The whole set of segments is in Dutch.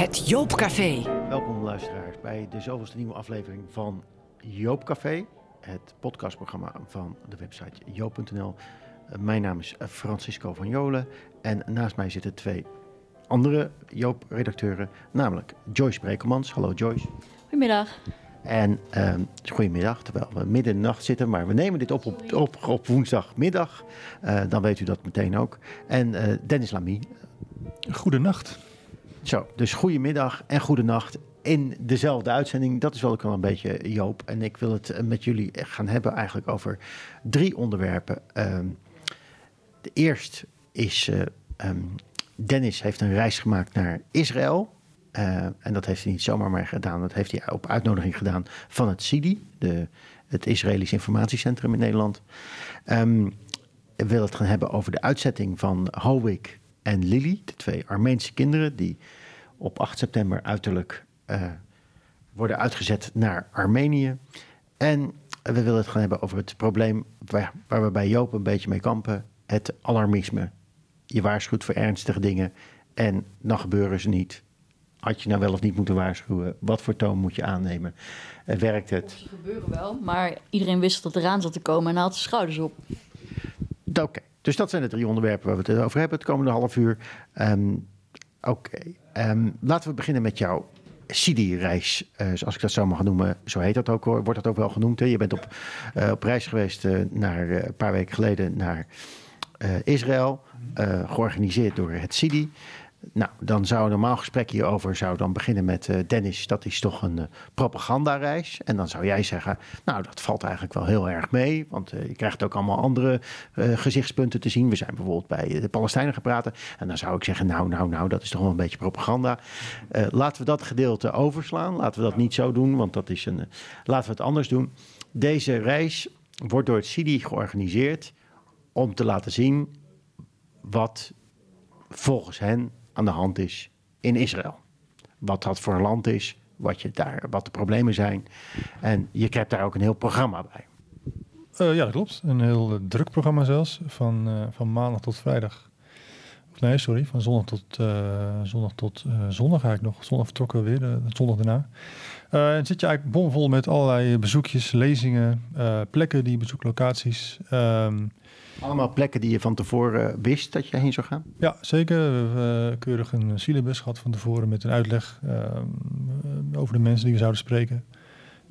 Het Joopcafé. Welkom luisteraars bij de zoveelste nieuwe aflevering van Joopcafé. Het podcastprogramma van de website joop.nl. Mijn naam is Francisco van Jolen en naast mij zitten twee andere Joop-redacteuren, namelijk Joyce Brekelmans. Hallo Joyce. Goedemiddag. En uh, goedemiddag, terwijl we midden in de nacht zitten, maar we nemen dit op op, op, op woensdagmiddag. Uh, dan weet u dat meteen ook. En uh, Dennis Lamy. Goedenacht. Zo, dus goedemiddag en goedenacht in dezelfde uitzending. Dat is wel ook wel een beetje Joop. En ik wil het met jullie gaan hebben eigenlijk over drie onderwerpen. Um, de eerste is, um, Dennis heeft een reis gemaakt naar Israël. Uh, en dat heeft hij niet zomaar maar gedaan. Dat heeft hij op uitnodiging gedaan van het CIDI, de, het Israëlisch Informatiecentrum in Nederland. Um, wil het gaan hebben over de uitzetting van Howik en Lily, de twee Armeense kinderen die op 8 september uiterlijk uh, worden uitgezet naar Armenië. En we willen het gaan hebben over het probleem waar, waar we bij Joop een beetje mee kampen: het alarmisme. Je waarschuwt voor ernstige dingen en dan gebeuren ze niet. Had je nou wel of niet moeten waarschuwen? Wat voor toon moet je aannemen? Uh, werkt het? Het gebeuren wel, maar iedereen wist dat eraan zat te komen en haalt zijn schouders op. Oké, okay. Dus dat zijn de drie onderwerpen waar we het over hebben het komende half uur. Um, Oké, um, laten we beginnen met jouw Sidi-reis, uh, zoals ik dat zo mag noemen. Zo heet dat ook, wordt dat ook wel genoemd. Hè? Je bent op, uh, op reis geweest uh, naar, een paar weken geleden naar Israël, georganiseerd door het Sidi. Nou, dan zou een normaal gesprek hierover zou dan beginnen met uh, Dennis, dat is toch een uh, propagandareis. En dan zou jij zeggen, nou dat valt eigenlijk wel heel erg mee, want uh, je krijgt ook allemaal andere gezichtspunten te zien. We zijn bijvoorbeeld bij de Palestijnen gepraat en dan zou ik zeggen, nou, nou, nou, dat is toch wel een beetje propaganda. laten we dat gedeelte overslaan, laten we dat niet zo doen, want dat is een, laten we het anders doen. Deze reis wordt door het CIDI georganiseerd om te laten zien wat volgens hen aan de hand is in Israël. Wat dat voor een land is, wat, je daar, wat de problemen zijn. En je hebt daar ook een heel programma bij. Uh, ja, dat klopt. Een heel uh, druk programma zelfs. Van, uh, van maandag tot vrijdag. Nee, sorry. Van zondag tot zondag tot zondag eigenlijk nog. Zondag vertrokken we weer, de zondag daarna. en zit je eigenlijk bomvol met allerlei bezoekjes, lezingen, plekken die je bezoekt, locaties. Um, allemaal plekken die je van tevoren wist dat je heen zou gaan? Ja, zeker. We hebben keurig een syllabus gehad van tevoren met een uitleg uh, over de mensen die we zouden spreken.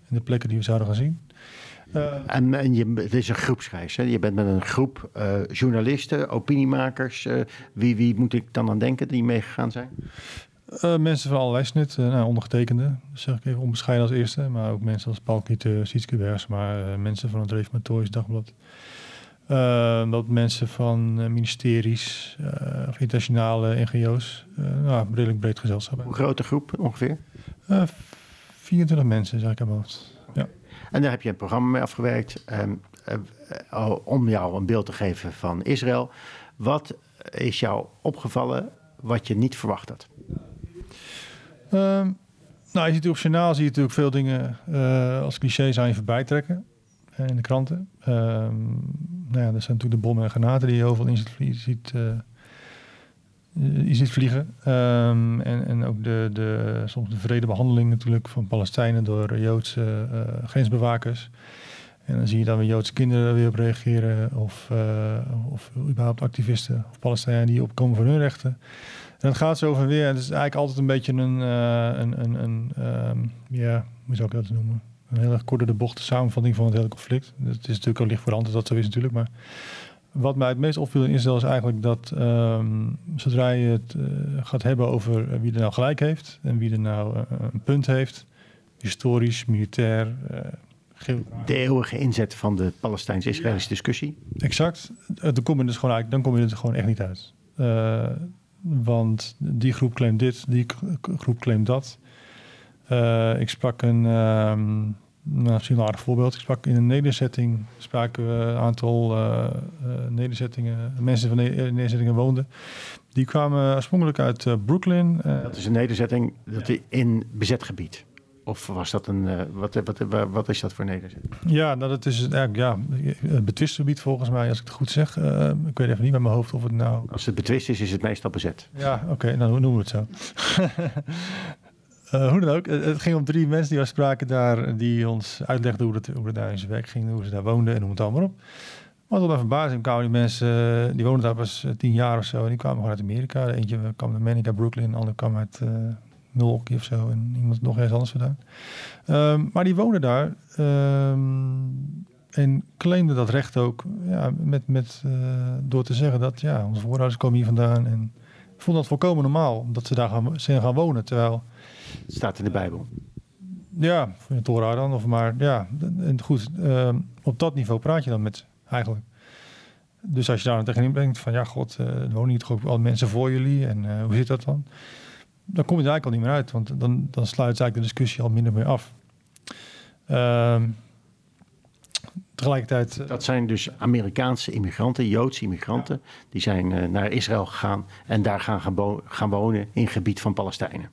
En de plekken die we zouden gaan zien. Uh, en, en je, het is een groepsreis. Hè? Je bent met een groep uh, journalisten, opiniemakers. wie, wie moet ik dan aan denken die meegegaan zijn? mensen van allerlei snit, nou, ondergetekende, zeg ik even onbescheiden als eerste. Maar ook mensen als Paul Kieter, Sietske maar mensen van het Reformatorisch Dagblad. Uh, dat mensen van uh, ministeries uh, of internationale NGO's, nou, redelijk breed gezelschap. Hoe grote groep ongeveer? 24 mensen, zeg ik aan mijn hoofd. En daar heb je een programma mee afgewerkt um, om jou een beeld te geven van Israël. Wat is jou opgevallen wat je niet verwacht had? Um, nou, je ziet op journaal zie je natuurlijk veel dingen als clichés aan je voorbij trekken in de kranten. Um, nou ja, er zijn natuurlijk de bommen en granaten die je heel veel in ziet, uh, je ziet vliegen. Um, en, en ook de, de, soms de vredebehandeling natuurlijk van Palestijnen door Joodse uh, grensbewakers. En dan zie je dan weer Joodse kinderen weer op reageren. Of, uh, of überhaupt activisten of Palestijnen die opkomen voor hun rechten. En het gaat zo over weer. Het is eigenlijk altijd een beetje een, een, een, um, ja, hoe zou ik dat noemen? een heel erg de bocht de samenvatting van het hele conflict. Het is natuurlijk ook licht voor hand dat dat zo is natuurlijk. Maar wat mij het meest opviel in Israël is eigenlijk dat um, zodra je het uh, gaat hebben over wie er nou gelijk heeft en wie er nou uh, een punt heeft, historisch, militair, uh, de eeuwige inzet van de Palestijns-Israëlische discussie. Exact. Dan kom je, dus gewoon eigenlijk, dan kom je er gewoon echt niet uit. want die groep claimt dit, die groep claimt dat. Uh, ik sprak een, um, nou, misschien een aardig voorbeeld. Ik sprak in een nederzetting, spraken we een aantal uh, uh, nederzettingen, mensen van de nederzettingen woonden. Die kwamen oorspronkelijk uit Brooklyn. dat is een nederzetting dat ja. in bezet gebied. Of was dat een, wat, wat, wat, wat, is dat voor nederzetting? Ja, nou, dat is eigenlijk ja, een betwist gebied volgens mij, als ik het goed zeg. Ik weet even niet met mijn hoofd of het nou... Als het betwist is, is het meestal bezet. Ja, oké, okay, nou noemen we het zo. Uh, hoe dan ook, het ging om drie mensen die we spraken daar, die ons uitlegden hoe het, hoe het daar in zijn werk ging, hoe ze daar woonden en hoe het allemaal op. Maar tot mijn verbazing kwamen die mensen, die woonden daar pas tien jaar of zo, en die kwamen gewoon uit Amerika. Eentje kwam uit Manica, Brooklyn, de andere kwam uit uh, Milwaukee of zo, en iemand nog ergens anders vandaan. Um, maar die woonden daar um, en claimden dat recht ook, ja, met, met, door te zeggen dat ja, onze voorouders komen hier vandaan en vonden dat volkomen normaal, dat ze daar zijn gaan wonen, terwijl het staat in de Bijbel. Ja, in de Torah dan. Of maar ja, en goed. Uh, op dat niveau praat je dan met eigenlijk. Dus als je daar dan tegenin brengt van ja, god, uh, er wonen hier toch ook al mensen voor jullie en uh, hoe zit dat dan? Dan kom je er eigenlijk al niet meer uit, want dan, dan sluit eigenlijk de discussie al minder meer af. Uh, tegelijkertijd. Dat zijn dus Amerikaanse immigranten, Joodse immigranten, ja. die zijn naar Israël gegaan en daar gaan, gaan, gaan wonen in het gebied van Palestijnen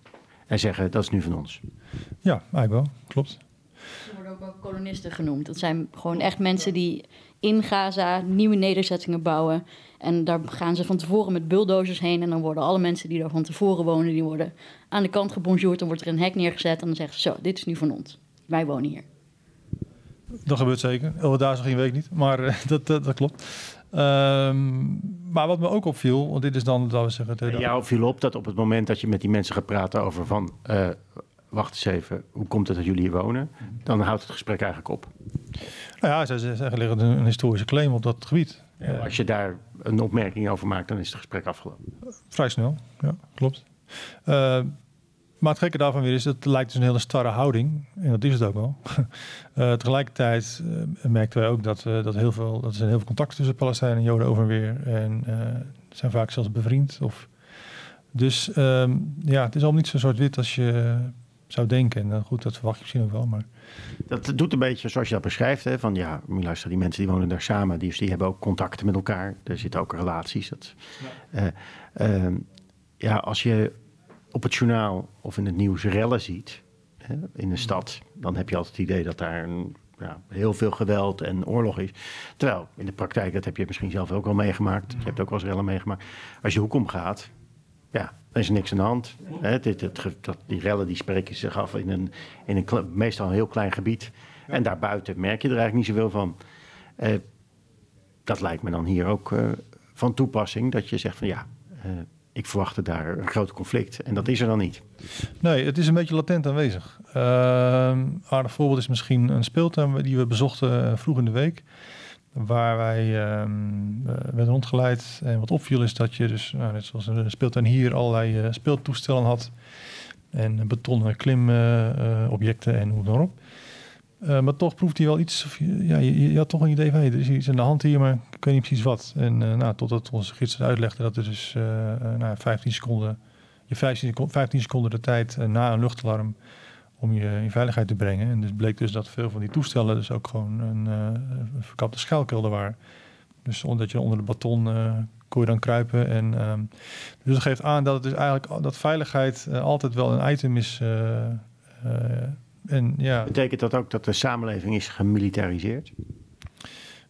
en zeggen dat is nu van ons. Ja, eigenlijk wel, klopt. Ze worden ook wel kolonisten genoemd. Dat zijn gewoon echt mensen die in Gaza nieuwe nederzettingen bouwen. En daar gaan ze van tevoren met bulldozers heen. En dan worden alle mensen die daar van tevoren wonen, die worden aan de kant gebonjourd. Dan wordt er een hek neergezet en dan zeggen ze zo, dit is nu van ons. Wij wonen hier. Dat gebeurt zeker. Over daar geen week niet, maar dat, dat, dat, klopt. Um, maar wat me ook opviel, want dit is dan, dat we zeggen... En jou viel op dat op het moment dat je met die mensen gaat praten over van... Uh, wacht eens even, hoe komt het dat jullie hier wonen? Dan houdt het gesprek eigenlijk op. Nou ja, ze zeggen liggen een, een historische claim op dat gebied. Ja, als je daar een opmerking over maakt, dan is het gesprek afgelopen. Vrij snel, ja, klopt. Uh, maar het gekke daarvan weer is, het lijkt dus een hele starre houding. En dat is het ook wel. uh, tegelijkertijd uh, merkten wij ook dat, uh, dat, heel veel, dat er zijn heel veel contacten tussen Palestijnen en Joden over en weer. En zijn vaak zelfs bevriend. Of, dus um, ja, het is al niet zo zwart-wit als je zou denken. En goed, dat verwacht je misschien ook wel. Maar... Dat doet een beetje zoals je dat beschrijft. Hè, van ja, luister, die mensen die wonen daar samen, die, die hebben ook contacten met elkaar. Er zitten ook relaties. Dat, ja. ja, als je op het journaal of in het nieuws rellen ziet hè, in een stad, dan heb je altijd het idee dat daar een, ja, heel veel geweld en oorlog is. Terwijl in de praktijk, dat heb je misschien zelf ook al meegemaakt. Je hebt ook wel eens rellen meegemaakt. Als je hoek omgaat, ja, dan is er niks aan de hand. Hè, dit, het, dat, die rellen die spreken zich af in een, in een meestal een heel klein gebied. Ja. En daarbuiten merk je er eigenlijk niet zoveel van. Uh, dat lijkt me dan hier ook uh, van toepassing. Dat je zegt van ja, uh, ik verwachtte daar een groot conflict. En dat is er dan niet. Nee, het is een beetje latent aanwezig. Uh, aardig voorbeeld is misschien een speeltuin die we bezochten vroeg in de week. Waar wij uh, werden rondgeleid. En wat opviel is dat je dus, nou, net zoals een speeltuin hier, allerlei uh, speeltoestellen had. En betonnen klimobjecten en hoe dan ook. Uh, maar toch proeft hij wel iets. Of ja, je, je, had toch een idee van hey, er is iets aan de hand hier, maar ik weet niet precies wat. En uh, nou, totdat onze gids uitlegde dat er dus uh, nou, 15 seconden, je 15, 15 seconden de tijd na een luchtalarm om je in veiligheid te brengen. En dus bleek dus dat veel van die toestellen dus ook gewoon een, verkapte schuilkelder waren. Dus omdat je onder de baton kon je dan kruipen. En, um, dus dat geeft aan dat het dus eigenlijk dat veiligheid altijd wel een item is. En, ja. Betekent dat ook dat de samenleving is gemilitariseerd?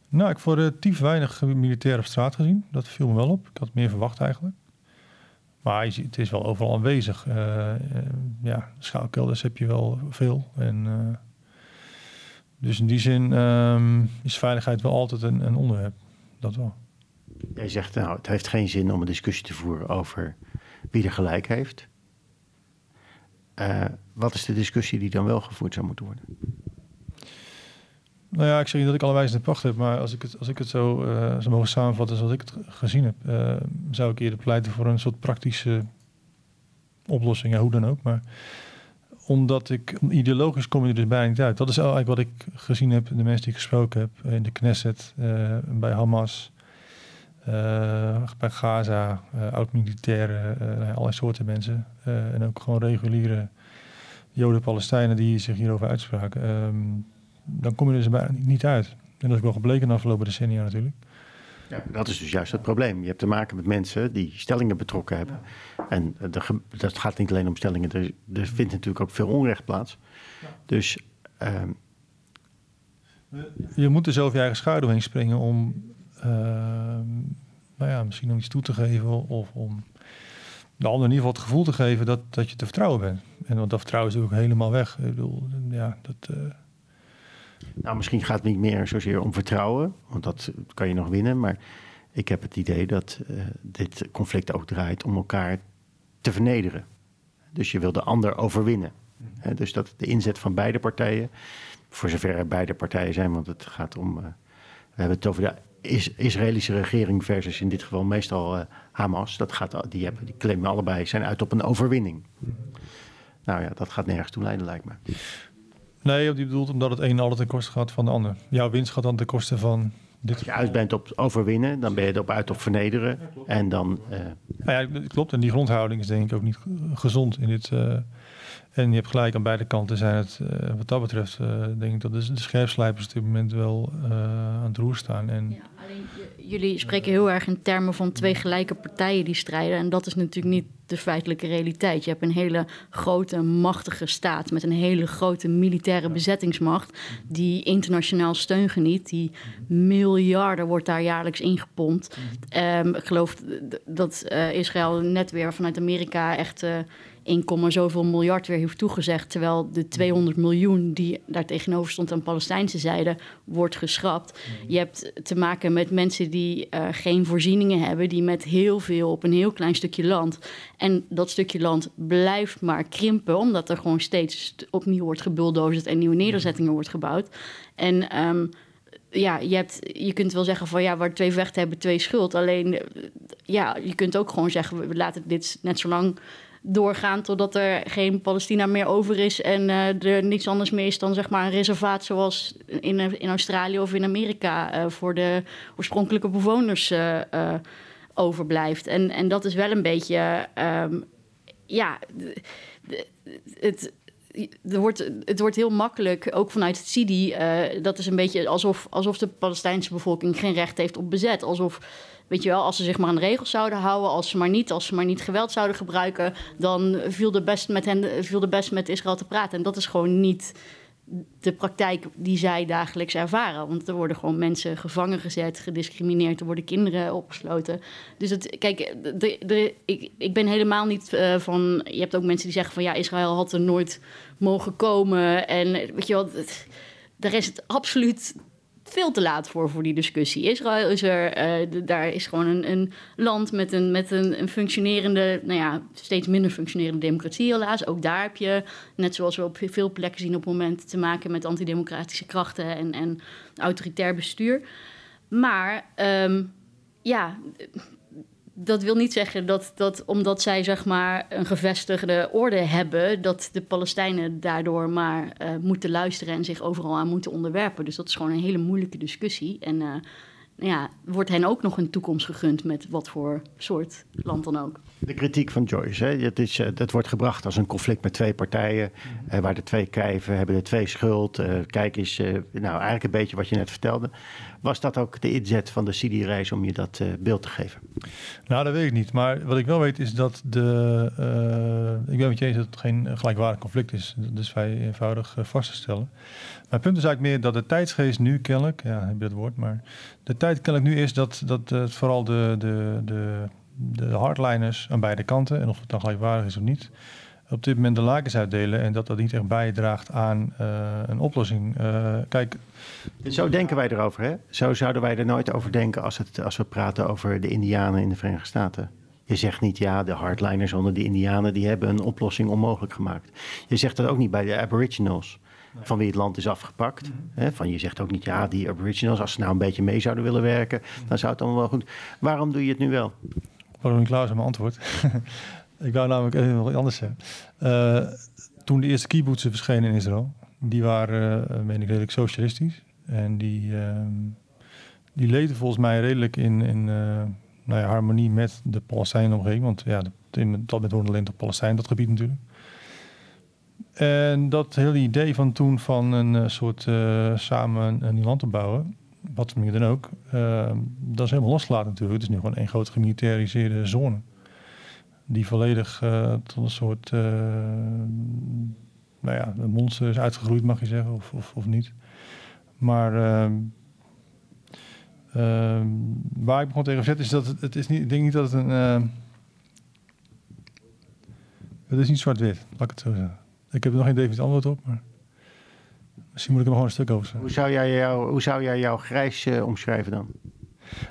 Nou, ik vond relatief weinig militair op straat gezien. Dat viel me wel op. Ik had meer verwacht eigenlijk. Maar het is wel overal aanwezig. Uh, uh, ja, schaalkelders heb je wel veel. En, uh, dus in die zin um, is veiligheid wel altijd een, een, onderwerp. Dat wel. Jij zegt, nou, het heeft geen zin om een discussie te voeren over wie er gelijk heeft. Uh, wat is de discussie die dan wel gevoerd zou moeten worden? Nou ja, ik zeg niet dat ik alle wijze in pacht heb, maar als ik het, als ik het zo uh, mogen samenvatten zoals ik het gezien heb, uh, zou ik eerder pleiten voor een soort praktische oplossing, ja, hoe dan ook. Maar omdat ik, ideologisch kom je er dus bijna niet uit. Dat is eigenlijk wat ik gezien heb, de mensen die ik gesproken heb in de Knesset, bij Hamas, bij Gaza, oud-militairen, allerlei soorten mensen. en ook gewoon reguliere Joden-Palestijnen die zich hierover uitspraken, um, dan kom je er dus bijna niet uit. En dat is wel gebleken de afgelopen decennia natuurlijk. Ja, dat is dus juist het probleem. Je hebt te maken met mensen die stellingen betrokken hebben. En de, dat gaat niet alleen om stellingen. Er, er vindt natuurlijk ook veel onrecht plaats. Dus... ehm, Je moet er zelf je eigen schaduw heen springen om ehm, nou ja, misschien om iets toe te geven of om de ander in ieder geval het gevoel te geven dat, dat je te vertrouwen bent. En want dat vertrouwen is natuurlijk helemaal weg. Ik bedoel, ja, dat... eh, Nou, misschien gaat het niet meer zozeer om vertrouwen, want dat kan je nog winnen. Maar ik heb het idee dat eh, dit conflict ook draait om elkaar te vernederen. Dus je wil de ander overwinnen. Dus dat de inzet van beide partijen, voor zover er beide partijen zijn, want het gaat om. eh, we hebben het over de is Israëlische regering versus in dit geval meestal eh, Hamas. Dat gaat, die, hebben, die claimen allebei zijn uit op een overwinning. Nou ja, dat gaat nergens toe leiden, lijkt me. nee, die bedoelt omdat het een altijd ten koste gaat van de ander. Jouw winst gaat dan ten koste van dit. Als je uit bent op overwinnen, dan ben je erop uit op vernederen. En dan, eh, Nou ja, dat klopt. En die grondhouding is denk ik ook niet gezond in dit. eh, en je hebt gelijk, aan beide kanten zijn het, eh, wat dat betreft, eh, denk ik dat de, de scherpslijpers op dit moment wel eh, aan het roer staan. En Ja, alleen jullie spreken heel erg in termen van twee gelijke partijen die strijden. En dat is natuurlijk niet de feitelijke realiteit. Je hebt een hele grote, machtige staat met een hele grote militaire bezettingsmacht. die internationaal steun geniet. Die miljarden wordt daar jaarlijks ingepompt. Ehm, ik geloof dat eh, Israël net weer vanuit Amerika echt. Eh 1, zoveel miljard weer heeft toegezegd. Terwijl de 200 miljoen die daar tegenover stond aan Palestijnse zijde wordt geschrapt. Je hebt te maken met mensen die eh, geen voorzieningen hebben, die met heel veel op een heel klein stukje land. En dat stukje land blijft maar krimpen, omdat er gewoon steeds st- opnieuw wordt gebulldozerd en nieuwe nederzettingen wordt gebouwd. En ehm, ja, je, hebt, je kunt wel zeggen van ja, waar twee vechten hebben, twee schuld. Alleen, eh, ja, je kunt ook gewoon zeggen, we- we laten dit net zo lang doorgaan totdat er geen Palestina meer over is en eh, er niks anders meer is dan zeg maar een reservaat zoals in, in Australië of in Amerika eh, voor de oorspronkelijke bewoners eh, overblijft. En, en dat is wel een beetje, ehm, ja, het, er wordt, het wordt heel makkelijk, ook vanuit het CIDI, eh, dat is een beetje alsof, alsof de Palestijnse bevolking geen recht heeft op bezet. Alsof, weet je wel, als ze zich maar aan de regels zouden houden, als ze maar niet, als ze maar niet geweld zouden gebruiken, dan viel er best met hen, viel er best met Israël te praten. En dat is gewoon niet de praktijk die zij dagelijks ervaren. Want er worden gewoon mensen gevangen gezet, gediscrimineerd, er worden kinderen opgesloten. Dus het, kijk, de, de, ik, ik ben helemaal niet eh, van. Je hebt ook mensen die zeggen van ja, Israël had er nooit mogen komen. En weet je wel, het- daar is het absoluut veel te laat voor, voor die discussie. Israël is er, eh, daar is gewoon een, een land met, een, met een, een functionerende, nou ja, steeds minder functionerende democratie helaas. Ook daar heb je, net zoals we op veel plekken zien op het moment, te maken met antidemocratische krachten en, en autoritair bestuur. Maar ehm, ja, dat wil niet zeggen dat, dat omdat zij zeg maar een gevestigde orde hebben, dat de Palestijnen daardoor maar eh, moeten luisteren en zich overal aan moeten onderwerpen. Dus dat is gewoon een hele moeilijke discussie. En eh, ja, wordt hen ook nog een toekomst gegund met wat voor soort land dan ook. De kritiek van Joyce, hè? Het, is, eh, het wordt gebracht als een conflict met twee partijen, eh, waar de twee kijven hebben de twee schuld. Eh, kijk eens, eh, nou eigenlijk een beetje wat je net vertelde. Was dat ook de inzet van de CD-reis om je dat eh, beeld te geven? Nou, dat weet ik niet. Maar wat ik wel weet is dat de. eh, ik ben met je eens dat het geen gelijkwaardig conflict is. Dat is vrij eenvoudig eh, vast te stellen. Het punt is eigenlijk meer dat de tijdsgeest nu kennelijk. Ja, heb je dat woord. Maar de tijd kennelijk nu is dat, dat vooral de, de, de, de hardliners aan beide kanten. en of het dan gelijkwaardig is of niet. Op dit moment de lakens uitdelen. en dat dat niet echt bijdraagt aan eh, een oplossing. Eh, kijk, Zo denken wij erover, hè? Zo zouden wij er nooit over denken als, het, als we praten over de Indianen in de Verenigde Staten. Je zegt niet, ja, de hardliners onder de Indianen, die hebben een oplossing onmogelijk gemaakt. Je zegt dat ook niet bij de Aboriginals, van wie het land is afgepakt. Hè? Van, je zegt ook niet, ja, die Aboriginals, als ze nou een beetje mee zouden willen werken, dan zou het allemaal wel goed. Waarom doe je het nu wel? waarom ik met mijn antwoord. ik wou namelijk even wat anders zeggen. Eh, toen de eerste kibbutzen verschenen in Israël, die waren, eh meen ik, redelijk socialistisch. En die, ehm, die leefden volgens mij redelijk in, in eh, nou ja, harmonie met de Palestijnen omgeving. Want ja, in dat met hoorde alleen tot Palestijn, dat gebied natuurlijk. En dat hele idee van toen van een soort samen een, een land te bouwen, wat voor manier dan ook, ehm, dat is helemaal losgelaten natuurlijk. Het is nu gewoon één grote gemilitariseerde zone. Die volledig eh, tot een soort, uh, nou ja, een monster is uitgegroeid, mag je zeggen, of, of, of niet. Maar ehm, ehm, waar ik begon tegen zet is dat het, het is niet, ik denk niet dat het een... Uh, het is niet zwart-wit, laat ik het zo zeggen. Ik heb er nog geen definitief antwoord op, maar misschien moet ik er gewoon een stuk over zeggen. Hoe zou jij, jou, hoe zou jij jouw grijs uh, omschrijven dan?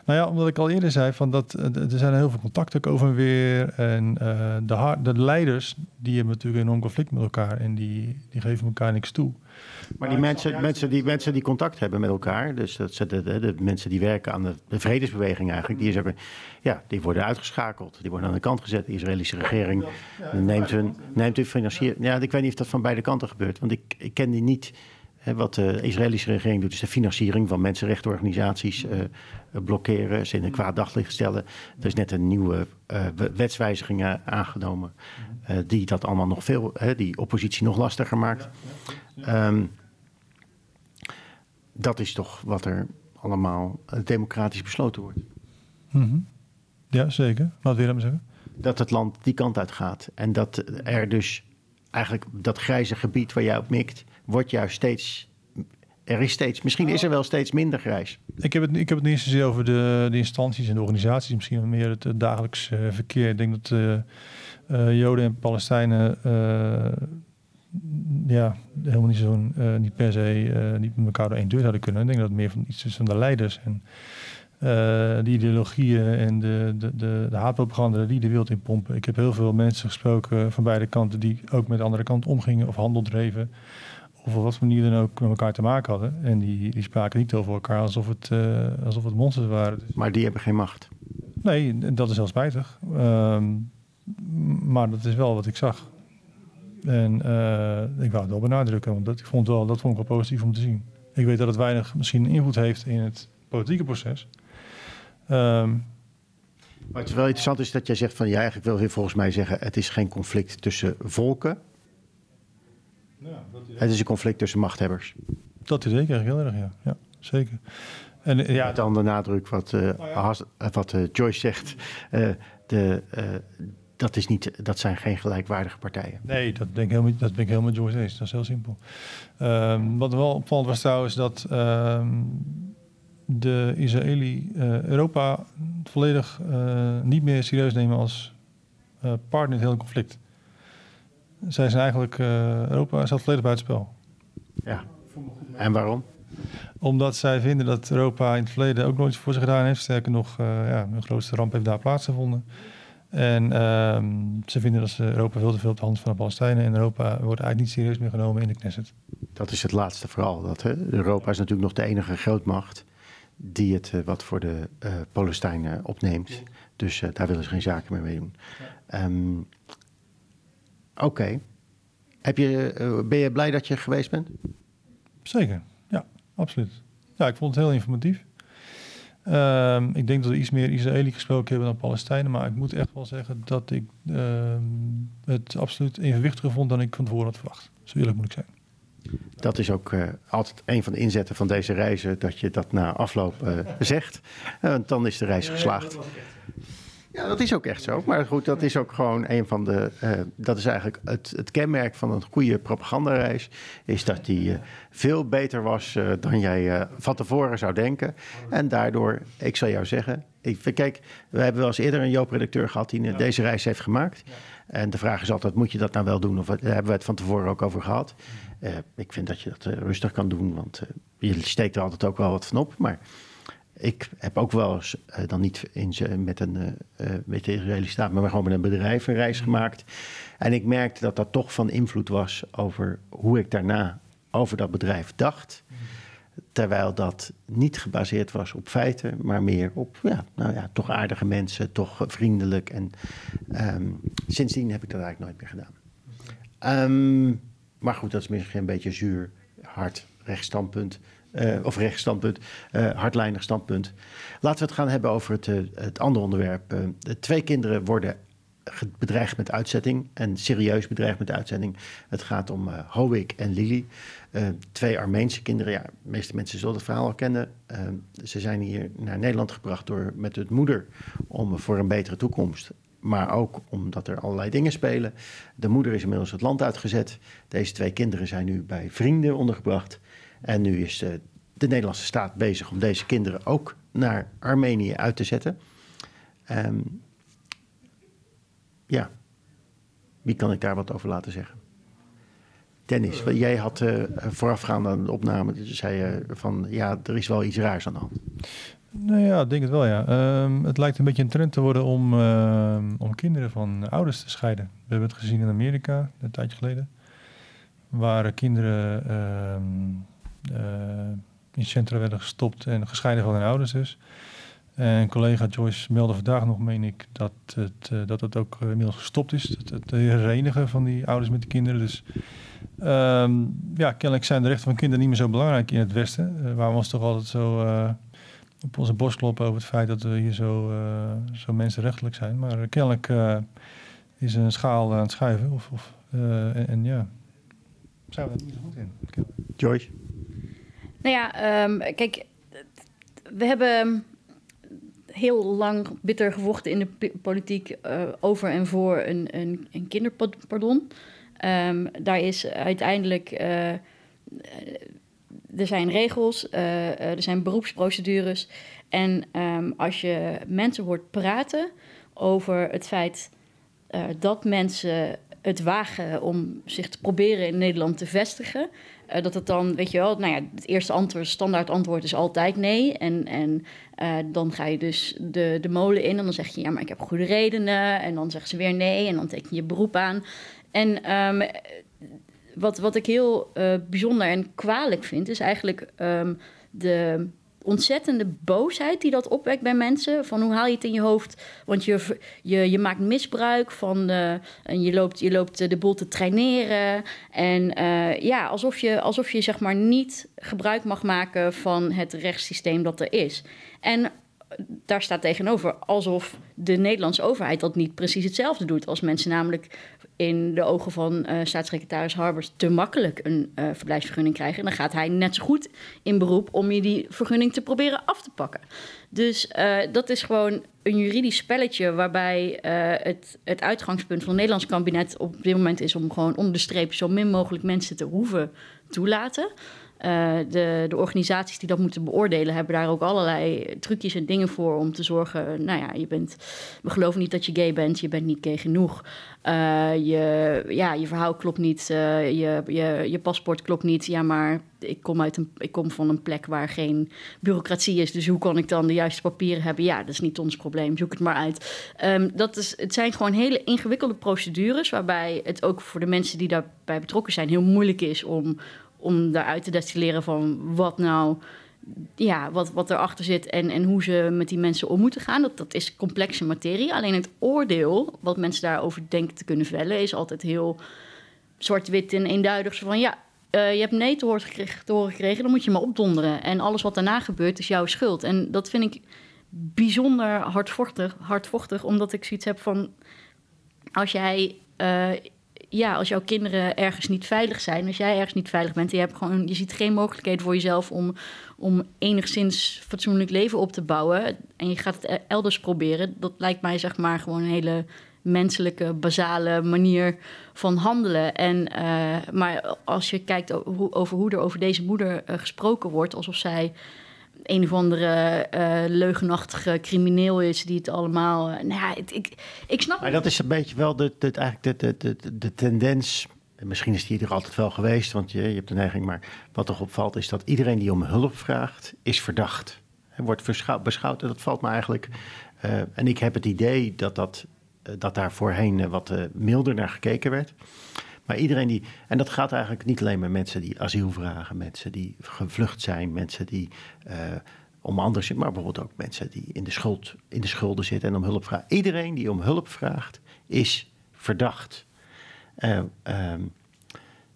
Nou ja, omdat ik al eerder zei, van dat, er zijn heel veel contacten over en weer. En uh, de, de leiders, die hebben natuurlijk een enorm conflict met elkaar. En die, die geven elkaar niks toe. Maar die mensen, mensen, die, mensen die contact hebben met elkaar, dus dat zijn de, de, de mensen die werken aan de, de, vredesbeweging eigenlijk, die, is ook, ja, die worden uitgeschakeld. Die worden aan de kant gezet. De Israëlische regering neemt hun, neemt hun financiering. Ja, ik weet niet of dat van beide kanten gebeurt, want ik, ik ken die niet wat de Israëlische regering doet, is de financiering van mensenrechtenorganisaties uh, blokkeren, ze in een kwaad daglicht stellen. Er is net een nieuwe uh, wetswijziging aangenomen, uh, die dat allemaal nog veel, die oppositie nog lastiger maakt. Um, dat is toch wat er allemaal democratisch besloten wordt. Mm -hmm. Ja, zeker. Wat wil je zeggen? Dat het land die kant uit gaat. En dat er dus eigenlijk dat grijze gebied waar jij op mikt, wordt juist steeds. Er is steeds, misschien is er wel steeds minder grijs. Ik heb het, ik heb het niet zozeer over de, de instanties en de organisaties, misschien meer het, dagelijks uh, verkeer. Ik denk dat uh, uh, Joden en Palestijnen ja, helemaal niet zo'n, niet per se niet met elkaar door één deur zouden kunnen. Ik denk dat het meer van iets is van de leiders en de ideologieën en de, de, de, de haatpropaganda die de wereld in pompen. Ik heb heel veel mensen gesproken van beide kanten die ook met de andere kant omgingen of handel dreven of op wat manier dan ook met elkaar te maken hadden. En die, die spraken niet over elkaar alsof het, uh, alsof het monsters waren. Maar die hebben geen macht? Nee, dat is heel spijtig. Um, maar dat is wel wat ik zag. En uh, ik wou het wel benadrukken, want dat, ik vond wel, dat vond ik wel positief om te zien. Ik weet dat het weinig misschien invloed heeft in het politieke proces. Um, maar het is wel interessant is dat jij zegt van ja, eigenlijk wil je volgens mij zeggen: het is geen conflict tussen volken, ja, het is een conflict tussen machthebbers. Dat is zeker heel erg, ja. ja zeker. En, ja, Met dan de nadruk wat, uh, oh ja. wat uh, Joyce zegt. Uh, de, dat, is niet, dat zijn geen gelijkwaardige partijen. Nee, dat denk ik helemaal, dat ben ik helemaal Joyce eens. Dat is heel simpel. Um, wat wel opvallend was trouwens dat um, de Israëli Europa volledig niet meer serieus nemen als partner in het hele conflict zij zijn eigenlijk, Europa staat volledig buitenspel. Ja, en waarom? Omdat zij vinden dat Europa in het verleden ook nooit voor zich gedaan heeft. Sterker nog, uh, ja, hun grootste ramp heeft daar plaatsgevonden. En uh, ze vinden dat ze Europa veel te veel op de hand van de Palestijnen. En Europa wordt eigenlijk niet serieus meer genomen in de Knesset. Dat is het laatste vooral. Dat, hè? Europa is natuurlijk nog de enige grootmacht die het uh, wat voor de Palestijnen opneemt. Dus daar willen ze geen zaken meer mee doen. Ja. Um, Oké. Okay. uh, ben je blij dat je geweest bent? Zeker, ja, absoluut. Ja, ik vond het heel informatief. Um, ik denk dat we iets meer Israëli gesproken hebben dan Palestijnen, maar ik moet echt wel zeggen dat ik um, het absoluut evenwichtiger vond dan ik van tevoren had verwacht. Zo eerlijk moet ik zijn. Dat is ook uh, altijd een van de inzetten van deze reizen, dat je dat na afloop uh, zegt. Want dan is de reis geslaagd. Ja, dat is ook echt zo. Maar goed, dat is ook gewoon een van de. Uh, dat is eigenlijk het, het, kenmerk van een goede propagandareis. Is dat die uh, veel beter was uh, dan jij van tevoren zou denken. En daardoor, ik zal jou zeggen. Ik, kijk, we hebben wel eens eerder een Joop-redacteur gehad die ja. deze reis heeft gemaakt. Ja. En de vraag is altijd: moet je dat nou wel doen? Of daar hebben we het van tevoren ook over gehad. Ik vind dat je dat rustig kan doen, want je steekt er altijd ook wel wat van op. Maar ik heb ook wel eens, dan niet in, met, een, met de Israëlische staat, maar gewoon met een bedrijf een reis gemaakt. En ik merkte dat dat toch van invloed was over hoe ik daarna over dat bedrijf dacht. Terwijl dat niet gebaseerd was op feiten, maar meer op, ja, nou ja, toch aardige mensen, toch vriendelijk. En um, sindsdien heb ik dat eigenlijk nooit meer gedaan. Um, maar goed, dat is misschien een beetje zuur, hard, rechtstandpunt. Uh, of rechtsstandpunt, uh, hardlijnig standpunt. Laten we het gaan hebben over het, uh, het andere onderwerp. twee kinderen worden bedreigd met uitzetting. En serieus bedreigd met uitzetting. Het gaat om uh, en Lili. twee Armeense kinderen. Ja, de meeste mensen zullen het verhaal al kennen. ze zijn hier naar Nederland gebracht door, met hun moeder om voor een betere toekomst maar ook omdat er allerlei dingen spelen. De moeder is inmiddels het land uitgezet. Deze twee kinderen zijn nu bij vrienden ondergebracht. En nu is de, de Nederlandse staat bezig om deze kinderen ook naar Armenië uit te zetten. Um, ja, wie kan ik daar wat over laten zeggen? Dennis, jij had uh, voorafgaand aan de opname, zei je van ja, er is wel iets raars aan de hand. Nou ja, ik denk het wel, ja. Ehm, het lijkt een beetje een trend te worden om, ehm, om kinderen van ouders te scheiden. We hebben het gezien in Amerika, een tijdje geleden. Waar kinderen uh, in centra werden gestopt en gescheiden van hun ouders dus. En collega Joyce meldde vandaag nog, meen ik, dat het, uh, dat het ook inmiddels gestopt is. Het, herenigen van die ouders met de kinderen. Dus ja, kennelijk zijn de rechten van kinderen niet meer zo belangrijk in het Westen. waar we ons toch altijd zo op onze borst kloppen over het feit dat we hier zo, uh, zo mensenrechtelijk zijn. Maar kennelijk uh, is een schaal aan het schuiven. Of, of uh, en, en, ja, zijn we er niet zo goed in. Joyce? Nou ja, um, kijk, we hebben heel lang bitter gevochten in de politiek over en voor een, een, een kinderpardon. Um, daar is uiteindelijk er zijn regels, uh, er zijn beroepsprocedures. En um, als je mensen hoort praten over het feit uh, dat mensen het wagen om zich te proberen in Nederland te vestigen. Dat het dan, weet je wel, nou ja, het eerste antwoord, standaard antwoord is altijd nee. En, en dan ga je dus de, de molen in en dan zeg je ja, maar ik heb goede redenen. En dan zeggen ze weer nee en dan teken je je beroep aan. En um, wat, wat ik heel uh, bijzonder en kwalijk vind, is eigenlijk um, de ontzettende boosheid die dat opwekt bij mensen. Van hoe haal je het in je hoofd? Want je, je, je maakt misbruik van. Uh, en je loopt, je loopt de boel te traineren. En ja, alsof je, alsof je zeg maar niet gebruik mag maken van het rechtssysteem dat er is. En daar staat tegenover alsof de Nederlandse overheid dat niet precies hetzelfde doet. Als mensen namelijk in de ogen van uh, staatssecretaris Harbers te makkelijk een uh, verblijfsvergunning krijgen. dan gaat hij net zo goed in beroep om je die vergunning te proberen af te pakken. Dus uh, dat is gewoon een juridisch spelletje waarbij het, het uitgangspunt van het Nederlands kabinet op dit moment is om gewoon onder de streep zo min mogelijk mensen te hoeven toelaten. Uh, de, de, organisaties die dat moeten beoordelen hebben daar ook allerlei trucjes en dingen voor om te zorgen. Nou ja, je bent, we geloven niet dat je gay bent, je bent niet gay genoeg. Uh, je, ja, je verhaal klopt niet, uh, je, je, je paspoort klopt niet. Ja, maar ik kom, uit een, ik kom van een plek waar geen bureaucratie is, dus hoe kan ik dan de juiste papieren hebben? Ja, dat is niet ons probleem, zoek het maar uit. Um, dat is, het zijn gewoon hele ingewikkelde procedures, waarbij het ook voor de mensen die daarbij betrokken zijn heel moeilijk is om om daaruit te destilleren van wat nou, ja, wat, wat erachter zit en, en hoe ze met die mensen om moeten gaan. Dat, dat is complexe materie. Alleen het oordeel, wat mensen daarover denken te kunnen vellen, is altijd heel zwart-wit en eenduidig. Zo van ja, uh, je hebt nee te horen, gekregen, te horen gekregen, dan moet je maar opdonderen. En alles wat daarna gebeurt is jouw schuld. En dat vind ik bijzonder hardvochtig, hardvochtig omdat ik zoiets heb van... als jij uh, ja, als jouw kinderen ergens niet veilig zijn, als jij ergens niet veilig bent, je, hebt gewoon, je ziet geen mogelijkheid voor jezelf om, om enigszins fatsoenlijk leven op te bouwen. En je gaat het e-, elders proberen. Dat lijkt mij zeg maar gewoon een hele menselijke, basale manier van handelen. En, uh, maar als je kijkt over hoe er over deze moeder uh, gesproken wordt, alsof zij een of andere uh, leugenachtige crimineel is die het allemaal. Uh, ik, ik snap. Maar dat is een beetje wel de, de, eigenlijk de, de, de, de tendens. Misschien is die er altijd wel geweest, want je, je hebt de neiging. Maar wat toch opvalt is dat iedereen die om hulp vraagt, is verdacht. Hij wordt beschouwd en dat valt me eigenlijk. Uh, en ik heb het idee dat, dat, dat daar voorheen wat milder naar gekeken werd. Maar iedereen die. En dat gaat eigenlijk niet alleen met mensen die asiel vragen, mensen die gevlucht zijn, mensen die. Uh, om anders, maar bijvoorbeeld ook mensen die in de, schuld, in de schulden zitten en om hulp vragen. Iedereen die om hulp vraagt, is verdacht. Uh, um,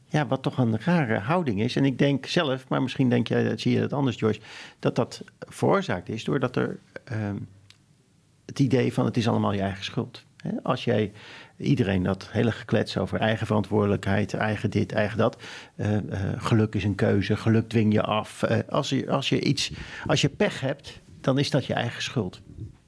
ja, wat toch een rare houding is. En ik denk zelf, maar misschien denk jij, zie je dat anders, Joyce, dat dat veroorzaakt is doordat er um, het idee van het is allemaal je eigen schuld. Als jij iedereen dat hele geklets over eigen verantwoordelijkheid, eigen dit, eigen dat. eh, eh, geluk is een keuze, geluk dwing je af. Eh, als, je, als je iets, als je pech hebt, dan is dat je eigen schuld.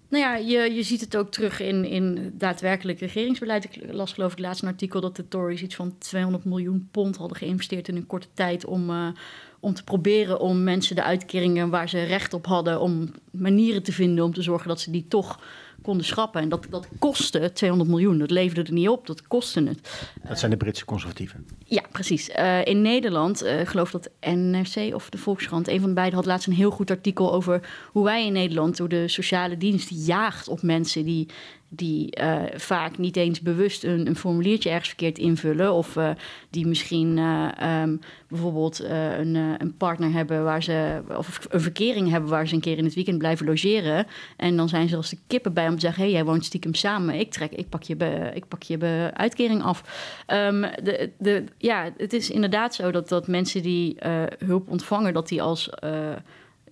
Nou ja, je, je ziet het ook terug in, in daadwerkelijk regeringsbeleid. Ik las geloof ik laatst een artikel dat de Tories iets van 200 miljoen pond hadden geïnvesteerd in een korte tijd om, om te proberen om mensen de uitkeringen waar ze recht op hadden, om manieren te vinden om te zorgen dat ze die toch konden schrappen. En dat, dat kostte 200 miljoen. Dat leverde er niet op, dat kostte het. Dat zijn de Britse conservatieven. Ja, precies. Eh, in Nederland, ik geloof dat NRC of de Volkskrant, een van de beiden had laatst een heel goed artikel over hoe wij in Nederland door de sociale dienst jaagt op mensen die, die eh, vaak niet eens bewust een, een formuliertje ergens verkeerd invullen. Of eh, die misschien eh, ehm, bijvoorbeeld een, een partner hebben waar ze, of een verkering hebben waar ze een keer in het weekend blijven logeren. En dan zijn ze als de kippen bij om te zeggen: hé, hey, jij woont stiekem samen. Ik, trek, ik, pak, je ik pak je uitkering af. Ehm, de, de, ja, het is inderdaad zo dat, dat mensen die hulp ontvangen, dat die als.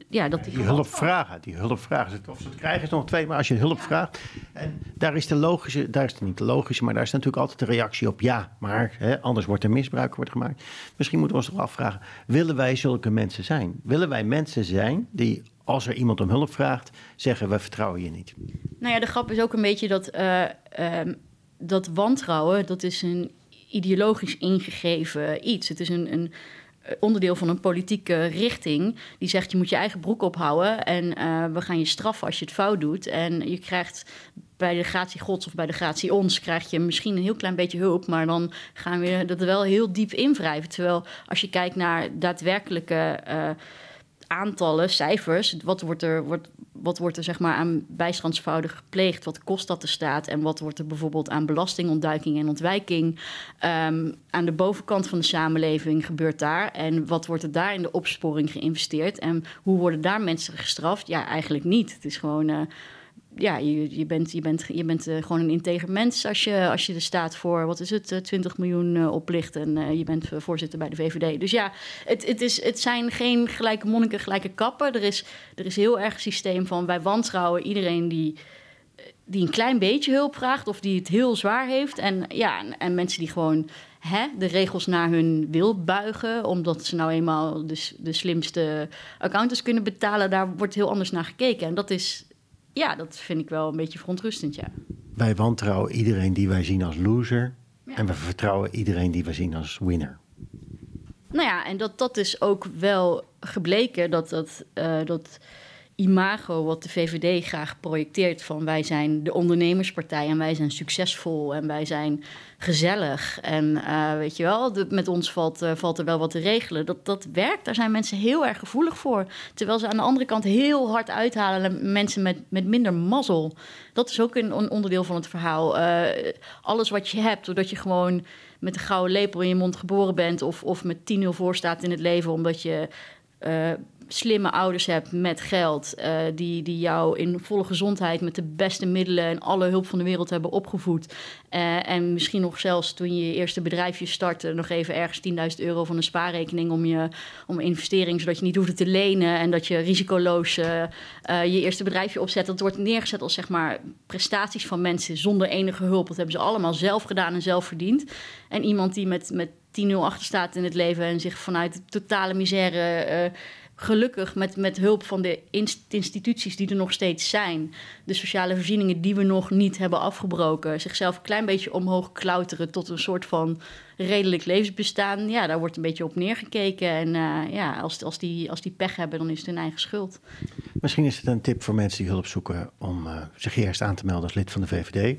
Ja, dat die, Die hulp vragen, die hulp vragen. Ze het krijgen is nog twee, maar als je hulp vraagt. En daar is de logische, daar is het niet de logische, maar daar is natuurlijk altijd de reactie op ja. Maar hè, anders wordt er misbruik wordt gemaakt. Misschien moeten we ons toch afvragen: willen wij zulke mensen zijn? Willen wij mensen zijn die, als er iemand om hulp vraagt, zeggen: we vertrouwen je niet? Nou ja, de grap is ook een beetje dat, eh, ehm, dat wantrouwen, dat is een ideologisch ingegeven iets. Het is een, een onderdeel van een politieke richting die zegt je moet je eigen broek ophouden en eh, we gaan je straffen als je het fout doet. En je krijgt bij de gratie gods of bij de gratie ons krijg je misschien een heel klein beetje hulp, maar dan gaan we dat wel heel diep invrijven. Terwijl als je kijkt naar daadwerkelijke eh, aantallen, cijfers, wat wordt er, wordt, wat wordt er zeg maar aan bijstandsfraude gepleegd, wat kost dat de staat en wat wordt er bijvoorbeeld aan belastingontduiking en ontwijking ehm, aan de bovenkant van de samenleving gebeurt daar en wat wordt er daar in de opsporing geïnvesteerd en hoe worden daar mensen gestraft? Ja, eigenlijk niet. Het is gewoon eh, ja, je, je bent, je bent, je bent eh, gewoon een integer mens als je, als je de staat voor, wat is het, eh, 20 miljoen eh, oplicht en eh, je bent eh, voorzitter bij de VVD. Dus ja, het, het, is, het zijn geen gelijke monniken, gelijke kappen. Er is, er is heel erg een systeem van wij wantrouwen iedereen die, die een klein beetje hulp vraagt of die het heel zwaar heeft. En, ja, en, en mensen die gewoon hè, de regels naar hun wil buigen, omdat ze nou eenmaal de, de slimste accountants kunnen betalen, daar wordt heel anders naar gekeken. En dat is, ja, dat vind ik wel een beetje verontrustend, ja. Wij wantrouwen iedereen die wij zien als loser. Ja. En we vertrouwen iedereen die wij zien als winner. Nou ja, en dat, dat is ook wel gebleken dat dat, eh, dat imago wat de VVD graag projecteert van wij zijn de ondernemerspartij en wij zijn succesvol en wij zijn gezellig en eh, weet je wel, met ons valt, eh, valt er wel wat te regelen. Dat, dat werkt, daar zijn mensen heel erg gevoelig voor. Terwijl ze aan de andere kant heel hard uithalen mensen met, met minder mazzel. Dat is ook een on- onderdeel van het verhaal. Eh, alles wat je hebt, doordat je gewoon met een gouden lepel in je mond geboren bent of, of met 10-0 voor staat in het leven omdat je slimme ouders hebt met geld, eh, die, die jou in volle gezondheid met de beste middelen en alle hulp van de wereld hebben opgevoed. Eh, en misschien nog zelfs toen je je eerste bedrijfje startte, nog even ergens 10.000 euro van een spaarrekening om je om investering, zodat je niet hoefde te lenen en dat je risicoloos eh, je eerste bedrijfje opzet. Dat wordt neergezet als zeg maar prestaties van mensen zonder enige hulp. Dat hebben ze allemaal zelf gedaan en zelf verdiend. En iemand die met, met 10-0 achter staat in het leven en zich vanuit totale misère gelukkig met, met hulp van de inst- instituties die er nog steeds zijn, de sociale voorzieningen die we nog niet hebben afgebroken, zichzelf een klein beetje omhoog klauteren tot een soort van redelijk levensbestaan. Ja, daar wordt een beetje op neergekeken. En eh, ja, als, als, die, als die pech hebben, dan is het hun eigen schuld. Misschien is het een tip voor mensen die hulp zoeken om eh, zich eerst aan te melden als lid van de VVD.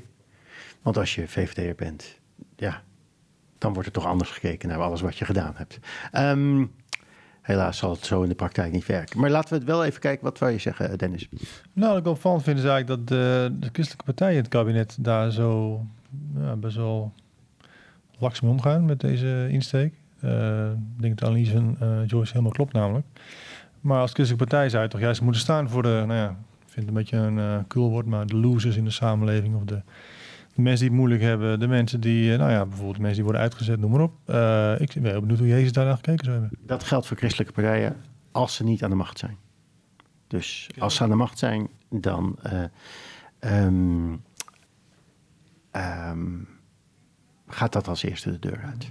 Want als je VVD'er bent, ja, dan wordt er toch anders gekeken naar alles wat je gedaan hebt. Ehm, helaas zal het zo in de praktijk niet werken. Maar laten we het wel even kijken. Wat wou je zeggen, Dennis? Nou, wat ik opvallend vind is eigenlijk dat de, christelijke partijen in het kabinet daar zo ja, best wel laks mee omgaan met deze insteek. Eh, ik denk dat de van eh, Joyce helemaal klopt namelijk. Maar als christelijke partij zou je toch juist moeten staan voor de, nou ja, ik vind het een beetje een eh cool woord, maar de losers in de samenleving of de, de mensen die het moeilijk hebben, de mensen die, eh, nou ja, bijvoorbeeld de mensen die worden uitgezet, noem maar op. Eh, ik ben heel benieuwd hoe Jezus daar naar gekeken zou hebben. Dat geldt voor christelijke partijen als ze niet aan de macht zijn. Dus als ze aan de macht zijn, dan. eh, ehm, ehm, gaat dat als eerste de deur uit.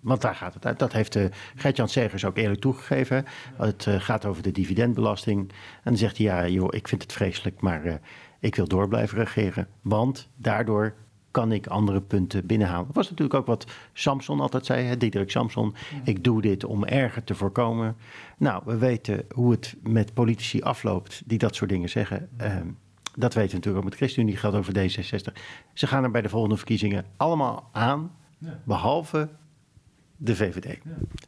Want daar gaat het uit. Dat heeft uh, Gert-Jan Segers ook eerlijk toegegeven. Het uh, gaat over de dividendbelasting. En dan zegt hij, ja joh, ik vind het vreselijk, maar uh, ik wil door blijven regeren. Want daardoor kan ik andere punten binnenhalen. Dat was natuurlijk ook wat Samson altijd zei, hè, Diederik Samson. Ik doe dit om erger te voorkomen. Nou, we weten hoe het met politici afloopt die dat soort dingen zeggen. Ehm, dat weten we natuurlijk ook met ChristenUnie, geldt over D66. Ze gaan er bij de volgende verkiezingen allemaal aan, ja. behalve de VVD.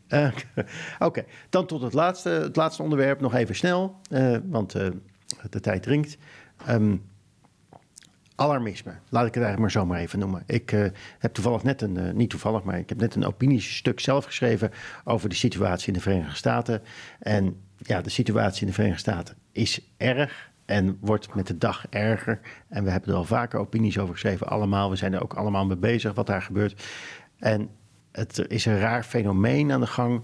Ja. Uh, Oké, dan tot het laatste, het laatste onderwerp, nog even snel, uh, want uh, de tijd dringt. Um, alarmisme, laat ik het eigenlijk maar zo maar even noemen. Ik heb toevallig net een, niet toevallig, maar ik heb net een opiniestuk zelf geschreven over de situatie in de Verenigde Staten. En ja, de situatie in de Verenigde Staten is erg. En wordt met de dag erger. En we hebben er al vaker opinies over geschreven, allemaal. We zijn er ook allemaal mee bezig wat daar gebeurt. En het is een raar fenomeen aan de gang.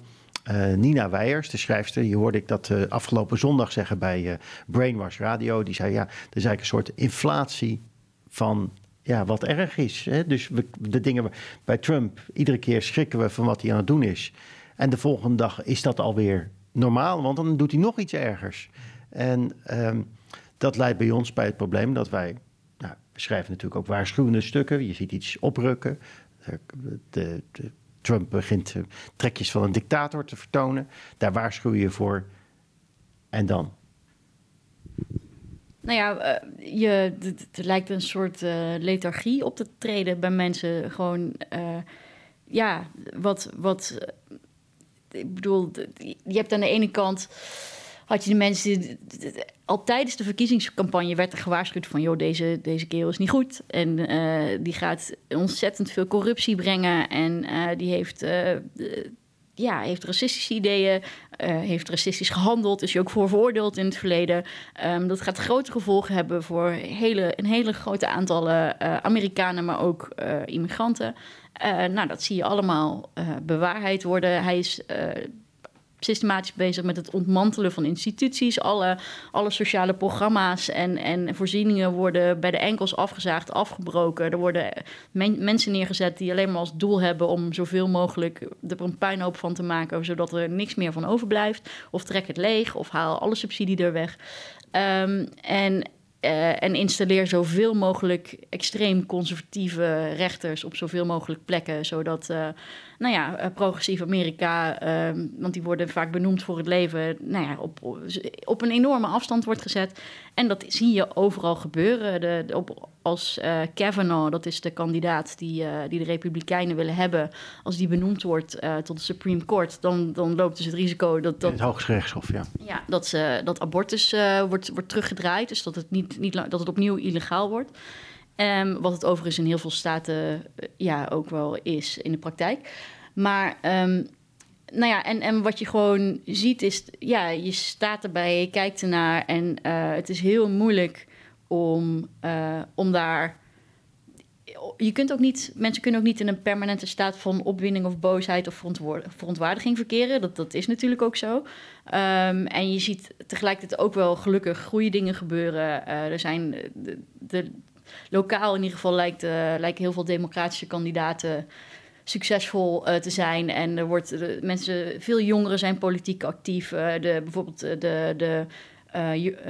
Uh, Nina Weijers, de schrijfster, die hoorde ik dat uh, afgelopen zondag zeggen bij uh, Brainwash Radio. Die zei: Ja, er is eigenlijk een soort inflatie van ja, wat erg is. Hè? Dus de dingen bij Trump, iedere keer schrikken we van wat hij aan het doen is. En de volgende dag is dat alweer normaal, want dan doet hij nog iets ergers. En um, dat leidt bij ons bij het probleem dat wij. Nou, we schrijven natuurlijk ook waarschuwende stukken. Je ziet iets oprukken. De, de, Trump begint uh, trekjes van een dictator te vertonen. Daar waarschuw je voor. En dan? Nou ja, uh, je, het, lijkt een soort uh, lethargie op te treden bij mensen. Gewoon, ja, wat, wat. Ik bedoel, je hebt aan de ene kant had je de mensen. Al tijdens de verkiezingscampagne werd er gewaarschuwd van: joh, deze, deze kerel is niet goed. En uh, die gaat ontzettend veel corruptie brengen. En uh, die heeft. Uh, ja, heeft racistische ideeën, heeft racistisch gehandeld, is je ook voor veroordeeld in het verleden. Um, dat gaat grote gevolgen hebben voor hele, een hele grote aantallen Amerikanen, maar ook immigranten. nou, dat zie je allemaal bewaarheid worden. Hij is systematisch bezig met het ontmantelen van instituties. Alle, alle sociale programma's en, en voorzieningen worden bij de enkels afgezaagd, afgebroken. Er worden mensen neergezet die alleen maar als doel hebben om zoveel mogelijk er een puinhoop van te maken, zodat er niks meer van overblijft. Of trek het leeg of haal alle subsidie er weg. Um, en uh, en installeer zoveel mogelijk extreem conservatieve rechters op zoveel mogelijk plekken, zodat, uh, nou ja, uh, progressief Amerika, ehm, want die worden vaak benoemd voor het leven, nou ja, op, op een enorme afstand wordt gezet. En dat zie je overal gebeuren. De, de op, als Kavanaugh, dat is de kandidaat die, die de Republikeinen willen hebben, als die benoemd wordt tot de Supreme Court, dan, dan loopt dus het risico dat. dat het Hooggerechtshof, ja. Ja, dat, ze, dat abortus wordt, wordt teruggedraaid, dus dat het niet niet, dat het opnieuw illegaal wordt. Um, wat het overigens in heel veel staten uh, ja, ook wel is in de praktijk. Maar um, nou ja, en, en wat je gewoon ziet is, ja, je staat erbij, je kijkt ernaar en uh, het is heel moeilijk om, uh, om daar je kunt ook niet, mensen kunnen ook niet in een permanente staat van opwinding of boosheid of verontwaardiging verkeren. Dat, dat is natuurlijk ook zo. Um, en je ziet tegelijkertijd ook wel gelukkig goede dingen gebeuren. Er zijn de, de, lokaal in ieder geval lijkt, uh, lijken heel veel democratische kandidaten succesvol uh, te zijn. En er wordt de, mensen, veel jongeren zijn politiek actief. de, bijvoorbeeld de, de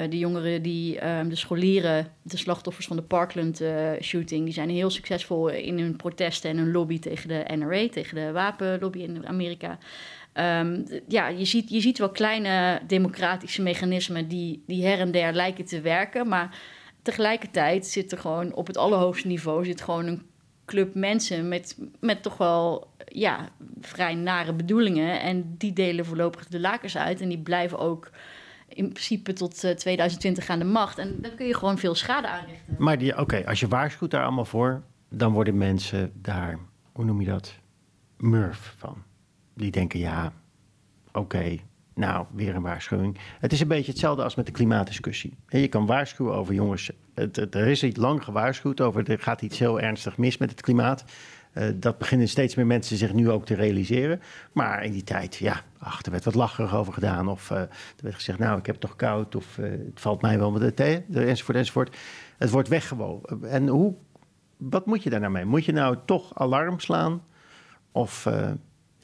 de jongeren die, um, de scholieren, de slachtoffers van de Parkland-shooting, uh, die zijn heel succesvol in hun protesten en hun lobby tegen de NRA, tegen de wapenlobby in Amerika. Um, ja, je ziet, je ziet wel kleine democratische mechanismen die, die her en der lijken te werken, maar tegelijkertijd zit er gewoon op het allerhoogste niveau zit gewoon een club mensen met, met toch wel ja, vrij nare bedoelingen. En die delen voorlopig de lakens uit en die blijven ook in principe tot 2020 aan de macht. En dan kun je gewoon veel schade aanrichten. Maar oké, als je waarschuwt daar allemaal voor, dan worden mensen daar, hoe noem je dat, murf van. Die denken, ja, oké, nou, weer een waarschuwing. Het is een beetje hetzelfde als met de klimaatdiscussie. Je kan waarschuwen over, jongens, er is iets lang gewaarschuwd over, er gaat iets heel ernstig mis met het klimaat. Uh, dat beginnen steeds meer mensen zich nu ook te realiseren. Maar in die tijd, ja, ach, er werd wat lacherig over gedaan. Of uh, er werd gezegd, nou, ik heb toch koud. Of uh, het valt mij wel met de thee, enzovoort, enzovoort. Het wordt weggewogen. En hoe wat moet je daar nou mee? Moet je nou toch alarm slaan? Of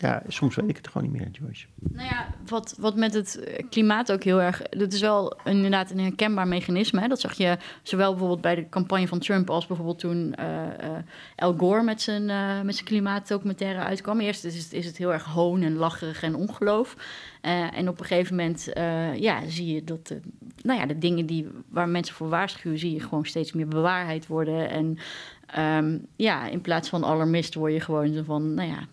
ja, soms weet ik het gewoon niet meer, Joyce. Nou ja, wat, wat met het klimaat ook heel erg... Dat is wel inderdaad een herkenbaar mechanisme. Hè? Dat zag je zowel bijvoorbeeld bij de campagne van Trump... als bijvoorbeeld toen uh, Gore met zijn, uh, met zijn klimaatdocumentaire uitkwam. Eerst is het, is het heel erg hoon en lacherig en ongeloof. en op een gegeven moment ja, zie je dat... nou ja, de dingen die, waar mensen voor waarschuwen... zie je gewoon steeds meer bewaarheid worden. En um, ja, in plaats van alarmist word je gewoon zo van... nou ja,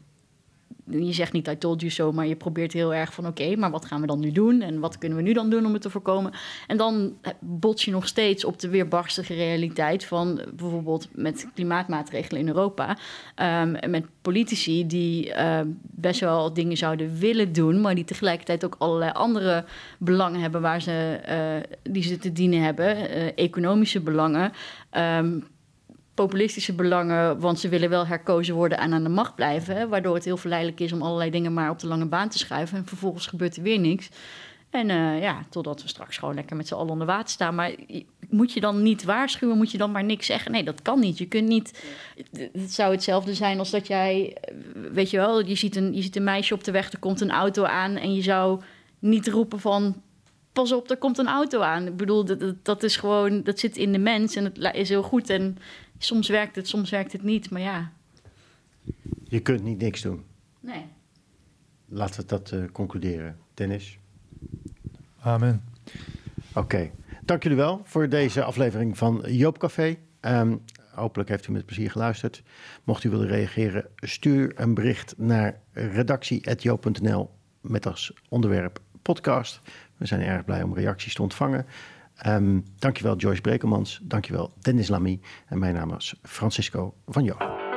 je zegt niet I told you so, maar je probeert heel erg van oké, maar wat gaan we dan nu doen en wat kunnen we nu dan doen om het te voorkomen? En dan bots je nog steeds op de weerbarstige realiteit van bijvoorbeeld met klimaatmaatregelen in Europa, um, met politici die uh, best wel dingen zouden willen doen, maar die tegelijkertijd ook allerlei andere belangen hebben waar ze, uh, die ze te dienen hebben, economische belangen. Um, populistische belangen, want ze willen wel herkozen worden en aan de macht blijven. Waardoor het heel verleidelijk is om allerlei dingen maar op de lange baan te schuiven. En vervolgens gebeurt er weer niks. En uh, ja, totdat we straks gewoon lekker met z'n allen onder water staan. Maar moet je dan niet waarschuwen? Moet je dan maar niks zeggen? Nee, dat kan niet. Je kunt niet. Het zou hetzelfde zijn als dat jij. Weet je wel, je ziet een, je ziet een meisje op de weg, er komt een auto aan. En je zou niet roepen van. Pas op, er komt een auto aan. Ik bedoel, dat, dat is gewoon. Dat zit in de mens en het is heel goed. En soms werkt het, soms werkt het niet, maar ja. Je kunt niet niks doen. Nee. Laten we dat uh, concluderen. Dennis? Amen. Oké. Okay. Dank jullie wel voor deze aflevering van Joop Café. Um, hopelijk heeft u met plezier geluisterd. Mocht u willen reageren, stuur een bericht naar redactie.joop.nl met als onderwerp podcast. We zijn erg blij om reacties te ontvangen. Um, dankjewel Joyce Brekelmans, dankjewel Dennis Lamy en mijn naam is Francisco van Jo.